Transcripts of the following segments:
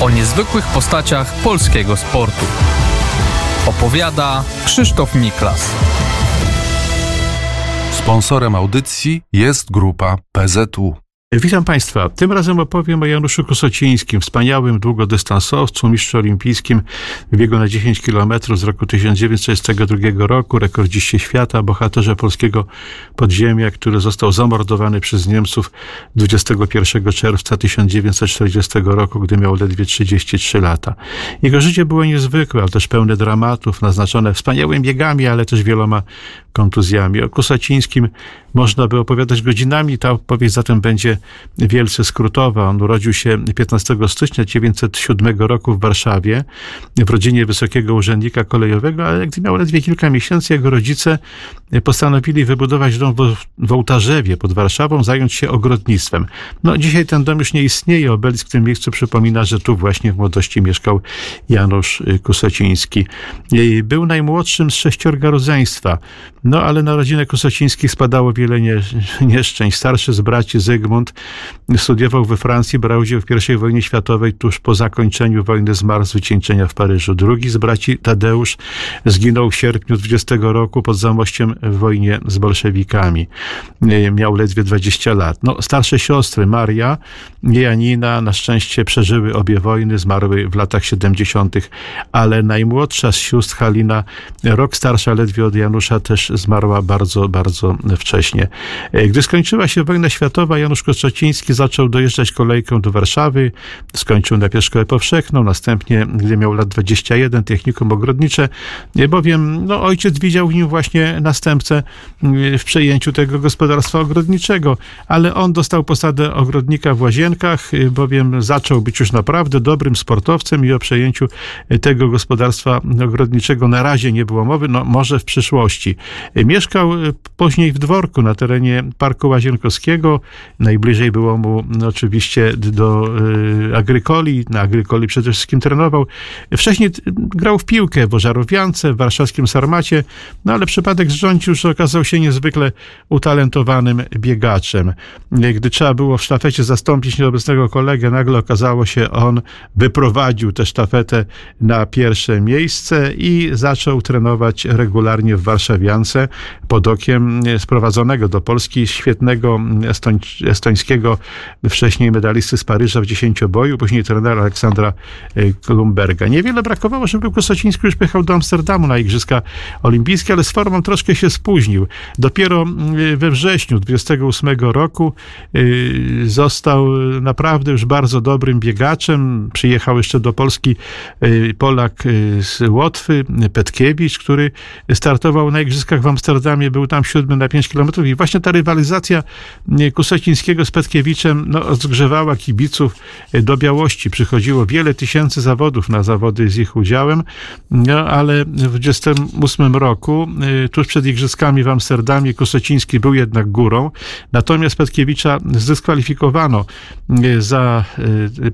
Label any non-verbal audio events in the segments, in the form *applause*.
o niezwykłych postaciach polskiego sportu. Opowiada Krzysztof Miklas. Sponsorem audycji jest grupa PZU. Witam Państwa. Tym razem opowiem o Januszu Kosocińskim, wspaniałym długodystansowcu, mistrzu olimpijskim w biegu na 10 km z roku 1932 roku, rekordziście świata, bohaterze polskiego podziemia, który został zamordowany przez Niemców 21 czerwca 1940 roku, gdy miał ledwie 33 lata. Jego życie było niezwykłe, ale też pełne dramatów, naznaczone wspaniałymi biegami, ale też wieloma kontuzjami. O Kosocińskim można by opowiadać godzinami, ta opowieść zatem będzie wielce skrótowa. On urodził się 15 stycznia 1907 roku w Warszawie w rodzinie wysokiego urzędnika kolejowego, ale gdy miał ledwie kilka miesięcy, jego rodzice postanowili wybudować dom w Ołtarzewie pod Warszawą, zająć się ogrodnictwem. No, dzisiaj ten dom już nie istnieje. Obelisk w tym miejscu przypomina, że tu właśnie w młodości mieszkał Janusz Kusociński. Był najmłodszym z sześciorga rodzeństwa. No, ale na rodzinę Kusocińskich spadało wiele nieszczęść. Starszy z braci Zygmunt studiował we Francji, brał udział w I wojnie światowej. Tuż po zakończeniu wojny zmarł z wycieńczenia w Paryżu. Drugi z braci Tadeusz zginął w sierpniu 20 roku pod Zamościem w wojnie z bolszewikami. Miał ledwie 20 lat. No, starsze siostry Maria i Janina na szczęście przeżyły obie wojny, zmarły w latach 70., ale najmłodsza z sióstr Halina, rok starsza ledwie od Janusza, też zmarła bardzo, bardzo wcześnie. Gdy skończyła się wojna światowa, Janusz Kostrzeciński zaczął dojeżdżać kolejką do Warszawy, skończył najpierw szkołę powszechną, następnie, gdy miał lat 21, technikum ogrodnicze, bowiem no, ojciec widział w nim właśnie następcę w przejęciu tego gospodarstwa ogrodniczego, ale on dostał posadę ogrodnika w Łazienkach, bowiem zaczął być już naprawdę dobrym sportowcem i o przejęciu tego gospodarstwa ogrodniczego na razie nie było mowy, no może w przyszłości. Mieszkał później w dworku na terenie Parku Łazienkowskiego. Najbliżej było mu oczywiście do Agrykoli. Na Agrykoli przede wszystkim trenował. Wcześniej grał w piłkę w Ożarowiance, w warszawskim Sarmacie, no ale przypadek zrządził, że okazał się niezwykle utalentowanym biegaczem. Gdy trzeba było w sztafecie zastąpić nieobecnego kolegę, nagle okazało się, on wyprowadził tę sztafetę na pierwsze miejsce i zaczął trenować regularnie w Warszawiance pod okiem sprowadzonego do Polski świetnego estoń, estońskiego wcześniej medalisty z Paryża w dziesięcioboju, później trenera Aleksandra Klumberga. Niewiele brakowało, żeby Kosociński już pojechał do Amsterdamu na Igrzyska Olimpijskie, ale z formą troszkę się spóźnił. Dopiero we wrześniu 28 roku został naprawdę już bardzo dobrym biegaczem. Przyjechał jeszcze do Polski Polak z Łotwy, Petkiewicz, który startował na Igrzyskach w Amsterdamie, był tam siódmy na 5 kilometrów i właśnie ta rywalizacja Kusecińskiego z Petkiewiczem no, zgrzewała kibiców do białości. Przychodziło wiele tysięcy zawodów na zawody z ich udziałem, no, ale w 28 roku, tuż przed Igrzyskami w Amsterdamie, Kuseciński był jednak górą, natomiast Petkiewicza zdyskwalifikowano za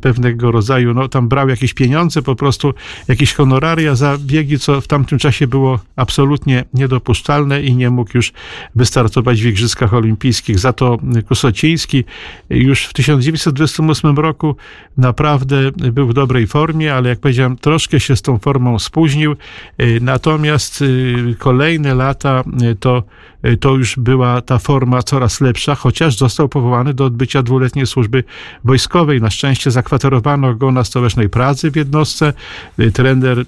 pewnego rodzaju, no tam brał jakieś pieniądze, po prostu jakieś honoraria za biegi, co w tamtym czasie było absolutnie niedopuszczalne i nie mógł już wystartować w Igrzyskach Olimpijskich. Za to już w 1928 roku naprawdę był w dobrej formie, ale jak powiedziałem, troszkę się z tą formą spóźnił. Natomiast kolejne lata to to już była ta forma coraz lepsza, chociaż został powołany do odbycia dwuletniej służby wojskowej. Na szczęście zakwaterowano go na stołecznej Pradze w jednostce. Trener,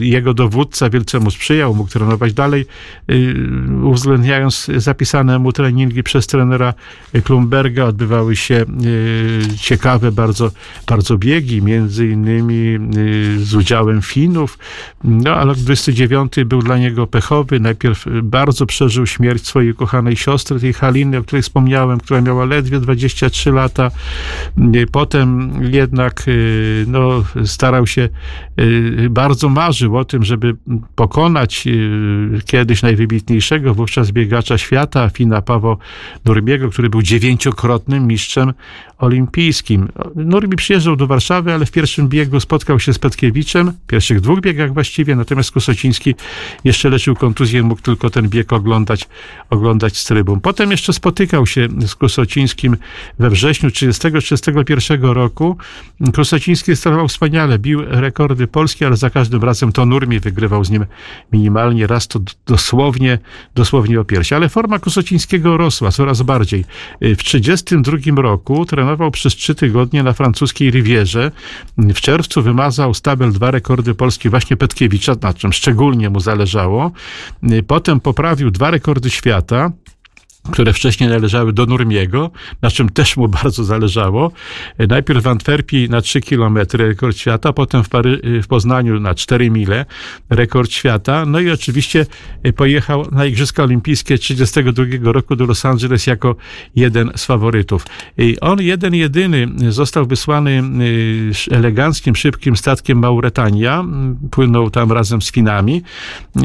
jego dowódca wielce mu sprzyjał, mógł trenować dalej, uwzględniając zapisane mu treningi przez trenera Klumberga. Odbywały się ciekawe bardzo, bardzo biegi, między innymi z udziałem Finów. No, ale 29 był dla niego pechowy. Najpierw bardzo przeżył śmierć śmierć swojej kochanej siostry, tej Haliny, o której wspomniałem, która miała ledwie 23 lata. Potem jednak y, no, starał się, y, bardzo marzył o tym, żeby pokonać kiedyś najwybitniejszego wówczas biegacza świata, Fina Paweł Durbiego, który był dziewięciokrotnym mistrzem olimpijskim. Nurmi przyjeżdżał do Warszawy, ale w pierwszym biegu spotkał się z Petkiewiczem, w pierwszych dwóch biegach właściwie, natomiast Kusociński jeszcze leczył kontuzję, mógł tylko ten bieg oglądać, oglądać z trybun. Potem jeszcze spotykał się z Kusocińskim we wrześniu 1931 roku. Kusociński startował wspaniale, bił rekordy polskie, ale za każdym razem to Nurmi wygrywał z nim minimalnie, raz to dosłownie, dosłownie o piersi. Ale forma Kusocińskiego rosła coraz bardziej. W 1932 roku trenował przez trzy tygodnie na francuskiej Rivierze. W czerwcu wymazał stabel dwa rekordy polskie właśnie Petkiewicza, na czym szczególnie mu zależało. Potem poprawił dwa rekordy świata które wcześniej należały do Nurmiego, na czym też mu bardzo zależało. Najpierw w Antwerpii na 3 km rekord świata, potem w, Pary w Poznaniu na 4 mile rekord świata. No i oczywiście pojechał na Igrzyska Olimpijskie 1932 roku do Los Angeles jako jeden z faworytów. I on jeden jedyny został wysłany eleganckim, szybkim statkiem Mauretania. Płynął tam razem z Finami.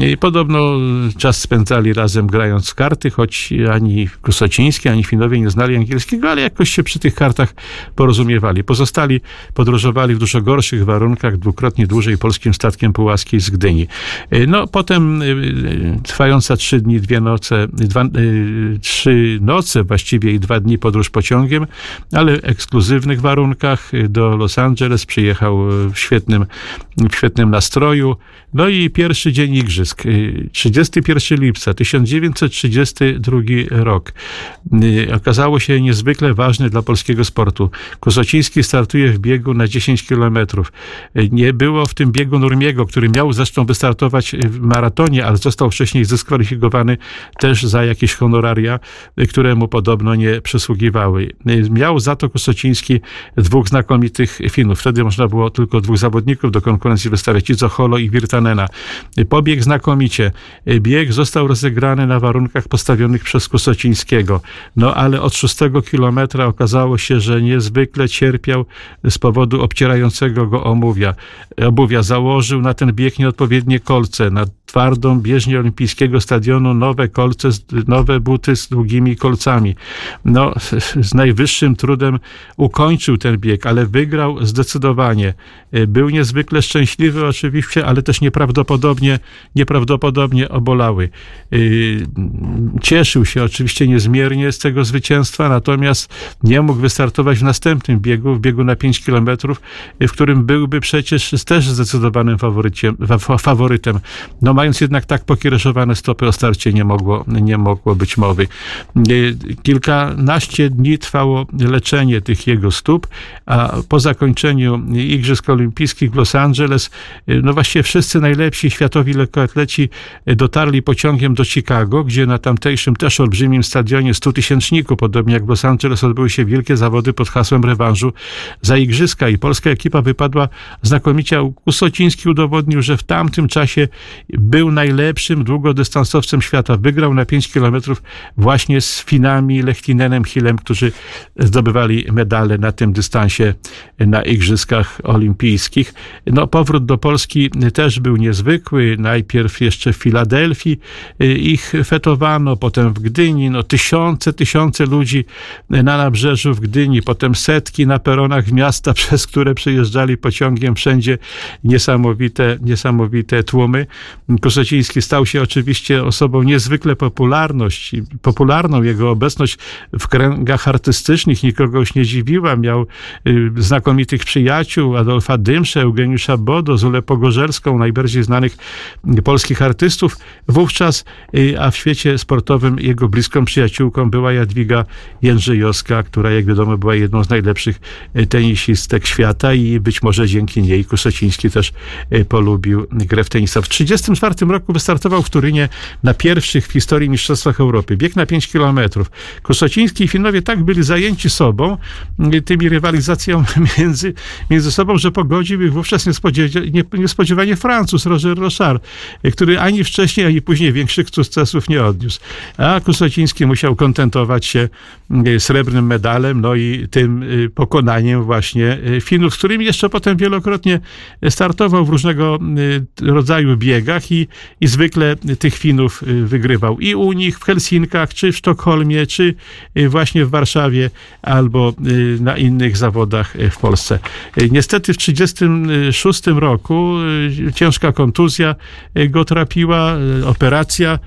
I podobno czas spędzali razem grając w karty, choć ani ani Kusociński, ani Finowie nie znali angielskiego, ale jakoś się przy tych kartach porozumiewali. Pozostali podróżowali w dużo gorszych warunkach, dwukrotnie dłużej polskim statkiem Pułaskiej z Gdyni. E, no, potem e, trwająca trzy dni, dwie noce, dwa, trzy noce właściwie i dwa dni podróż pociągiem, ale w ekskluzywnych warunkach do Los Angeles przyjechał w świetnym, w świetnym nastroju. No i pierwszy dzień igrzysk, 31 lipca 1932 rok. Y, okazało się niezwykle ważny dla polskiego sportu. Kusociński startuje w biegu na 10 kilometrów. Y, nie było w tym biegu Nurmiego, który miał zresztą wystartować w maratonie, ale został wcześniej zdyskwalifikowany też za jakieś honoraria, y, które mu podobno nie przysługiwały. Miał za to Kusociński dwóch znakomitych Finów. Wtedy można było tylko dwóch zawodników do konkurencji wystawiać, Izoholo i Virtanena. Pobieg znakomicie. Bieg został rozegrany na warunkach postawionych przez Kusocińskiego Socińskiego. No ale od szóstego kilometra okazało się, że niezwykle cierpiał z powodu obcierającego go omówia. Obuwia założył na ten bieg nieodpowiednie kolce, na twardą bieżnię olimpijskiego stadionu nowe kolce, nowe buty z długimi kolcami. No, *laughs* z najwyższym trudem ukończył ten bieg, ale wygrał zdecydowanie. Był niezwykle szczęśliwy oczywiście, ale też nieprawdopodobnie, nieprawdopodobnie obolały. Cieszył się oczywiście niezmiernie z tego zwycięstwa, natomiast nie mógł wystartować w następnym biegu, w biegu na 5 kilometrów, w którym byłby przecież też zdecydowanym faworytem. No mając jednak tak pokiereszowane stopy o starcie nie mogło, nie mogło być mowy. Kilkanaście dni trwało leczenie tych jego stóp, a po zakończeniu Igrzysk Olimpijskich w Los Angeles, no właściwie wszyscy najlepsi światowi lekkoatleci dotarli pociągiem do Chicago, gdzie na tamtejszym też olbrzymim stadionie 100 tysięczniku, podobnie jak w Los Angeles, odbyły się wielkie zawody pod hasłem rewanżu za Igrzyska i polska ekipa wypadła znakomicie. Kusociński udowodnił, że w tamtym czasie był najlepszym długodystansowcem świata. Wygrał na 5 kilometrów właśnie z Finami, Lechthinenem, Hillem, którzy zdobywali medale na tym dystansie na Igrzyskach Olimpijskich. No, powrót do Polski też był niezwykły. Najpierw jeszcze w Filadelfii ich fetowano, potem w Gdyni. No, tysiące, tysiące ludzi na nabrzeżu w Gdyni, potem setki na peronach miasta, *laughs* przez które przejeżdżali pociągiem wszędzie niesamowite, niesamowite tłumy. Koseciński stał się oczywiście osobą niezwykle popularną. Jego obecność w kręgach artystycznych nikogo już nie dziwiła. Miał y, znakomitych przyjaciół, Adolfa Dymsze, Eugeniusza Bodo, Zulę Pogorzelską, najbardziej znanych polskich artystów. Wówczas, y, a w świecie sportowym jego bliską przyjaciółką była Jadwiga Jędrzejowska, która jak wiadomo była jedną z najlepszych y, tenisistek świata i być może dzięki niej Kusociński też polubił grę w tenisa. W 1934 roku wystartował w Turynie na pierwszych w historii Mistrzostwach Europy. Bieg na 5 kilometrów. Kusociński i Finowie tak byli zajęci sobą, y, tymi rywalizacją *laughs* między, między sobą, że pogodził ich wówczas niespodziewanie, niespodziewanie Francuz Roger Rochard, y, który ani wcześniej, ani później większych sukcesów nie odniósł. A Kusociński musiał kontentować się y, srebrnym medalem, no i tym pokonaniem właśnie Finów, z którymi jeszcze potem wielokrotnie startował w różnego rodzaju biegach i i, zwykle tych Finów wygrywał i u nich w Helsinkach, czy w Sztokholmie, czy właśnie w Warszawie, albo na innych zawodach w Polsce. Niestety w 1936 roku ciężka kontuzja go trapiła, operacja,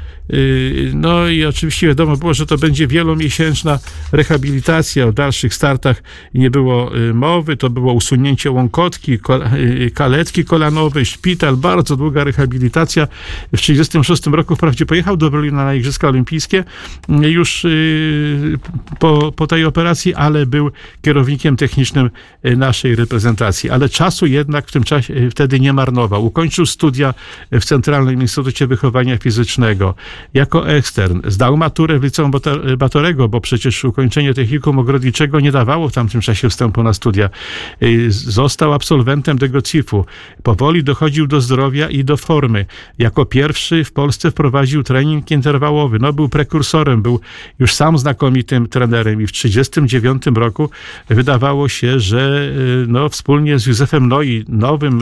no i oczywiście wiadomo było, że to będzie wielomiesięczna rehabilitacja o dalszych startach nie było mowy, to było usunięcie łąkotki, kaletki kolanowej, szpital, bardzo długa rehabilitacja. W 1936 roku wprawdzie pojechał do Berlina na Igrzyska Olimpijskie już po, po tej operacji, ale był kierownikiem technicznym naszej reprezentacji. Ale czasu jednak w tym czasie wtedy nie marnował. Ukończył studia w Centralnym Instytucie Wychowania Fizycznego jako ekstern. Zdał maturę w liceum Batorego, bo przecież ukończenie technikum ogrodniczego nie dawało w tamtym czasie wstępu na studia. Został absolwentem tego CIF-u. Powoli dochodził do zdrowia i do formy. Jako pierwszy w Polsce wprowadził trening interwałowy. No, był prekursorem, był już sam znakomitym trenerem i w 1939 roku wydawało się, że no, wspólnie z Józefem Noi, nowym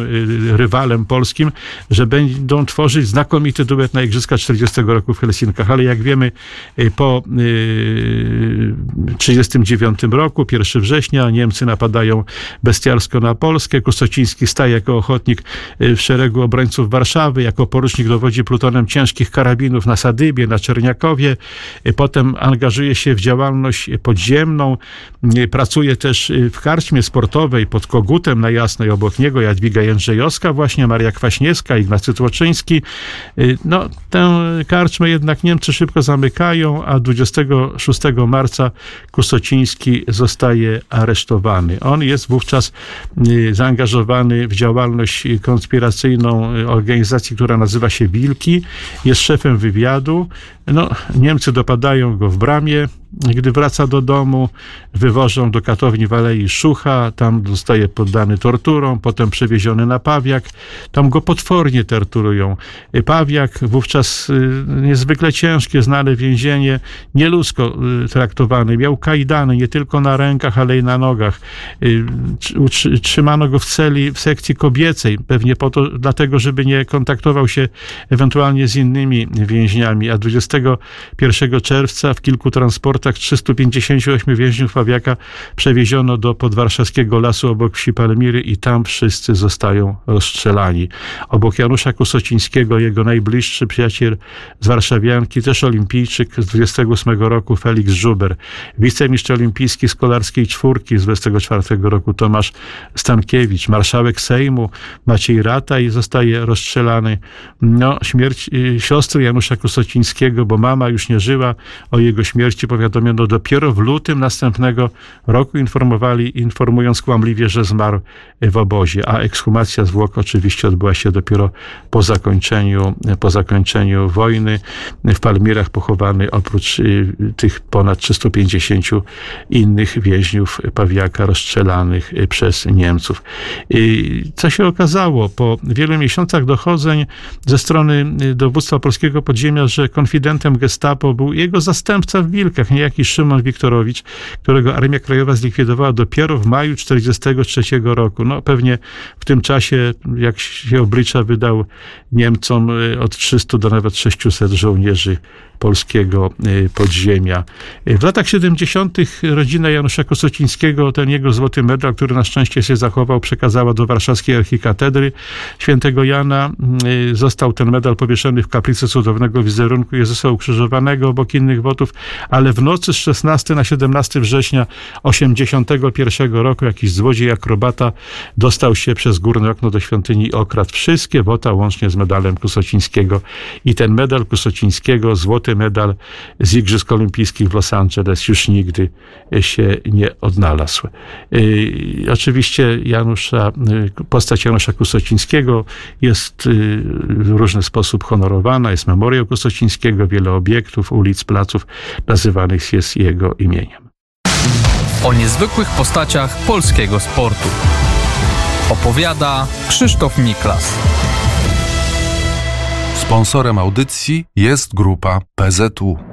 rywalem polskim, że będą tworzyć znakomity duet na Igrzyska 40 roku w Helsinkach. Ale jak wiemy, po 1939 roku, 1 września, Niemcy napadają bestialsko na Polskę. Kusociński staje jako ochotnik w szeregu obrońców Warszawy, jako porucznik dowodzi plutonem ciężkich karabinów na Sadybie, na Czerniakowie. Potem angażuje się w działalność podziemną. Pracuje też w karczmie sportowej pod Kogutem na Jasnej, obok niego Jadwiga Jędrzejowska, właśnie Maria Kwaśniewska, Ignacy Tłoczyński. No, tę karczmę jednak Niemcy szybko zamykają, a 26 marca Kusociński zostaje aresztowany. On jest wówczas zaangażowany w działalność konspiracyjną organizacji, która nazywa się Wilki. Jest szefem wywiadu. No, Niemcy dopadają go w bramie. Gdy wraca do domu, wywożą do katowni w Alei Szucha, tam zostaje poddany torturom, potem przewieziony na Pawiak, tam go potwornie torturują. Pawiak, wówczas niezwykle ciężkie, znane więzienie, nieludzko traktowany, miał kajdany nie tylko na rękach, ale i na nogach. Trzymano go w celi w sekcji kobiecej, pewnie po to, dlatego, żeby nie kontaktował się ewentualnie z innymi więźniami, a 21 czerwca w kilku transportach 358 więźniów Pawiaka przewieziono do podwarszawskiego lasu obok wsi Palmiry i tam wszyscy zostają rozstrzelani. Obok Janusza Kusocińskiego, jego najbliższy przyjaciel z Warszawianki, też olimpijczyk z 28 roku Felix Żuber, wicemistrz olimpijski z kolarskiej czwórki z 24 roku Tomasz Stankiewicz, marszałek Sejmu Maciej Rataj zostaje rozstrzelany. No, śmierć siostry Janusza Kusocińskiego, bo mama już nie żyła, o jego śmierci powiadomiono dopiero w lutym następnego roku, informowali, informując kłamliwie, że zmarł w obozie, a ekshumacja zwłok oczywiście odbyła się dopiero po zakończeniu, po zakończeniu wojny. W Palmirach pochowany oprócz tych ponad 350 innych więźniów Pawiaka rozstrzelanych przez Niemców. Co się okazało? Po wielu miesiącach dochodzeń ze strony dowództwa polskiego podziemia, że konfidentem gestapo był jego zastępca w Wilkach, niejaki Szymon Wiktorowicz, którego Armia Krajowa zlikwidowała dopiero w maju 1943 roku. No pewnie w tym czasie, jak się oblicza, wydał Niemcom od 300 do nawet 600 żołnierzy polskiego podziemia. W latach 70. rodzina Janusza Kosocińskiego, ten jego złoty medal, który na szczęście się zachował, przekazała do warszawskiej archikatedry świętego Jana. Został ten medal powieszony w kaplicy cudownego wizerunku Jezusa ukrzyżowanego obok innych wotów, ale w nocy z 16 na 17 września 81 roku jakiś złodziej akrobata dostał się przez górne okno do świątyni i okradł wszystkie wota łącznie z medalem Kusocińskiego i ten medal Kusocińskiego, złoty medal z Igrzysk Olimpijskich w Los Angeles już nigdy się nie odnalazł. Oczywiście Janusza, postać Janusza Kusocińskiego jest w różny sposób honorowana, jest memoriał Kusocińskiego, wiele obiektów, ulic, placów nazywanych jest jego imieniem. O niezwykłych postaciach polskiego sportu opowiada Krzysztof Miklas. Sponsorem audycji jest grupa PZU.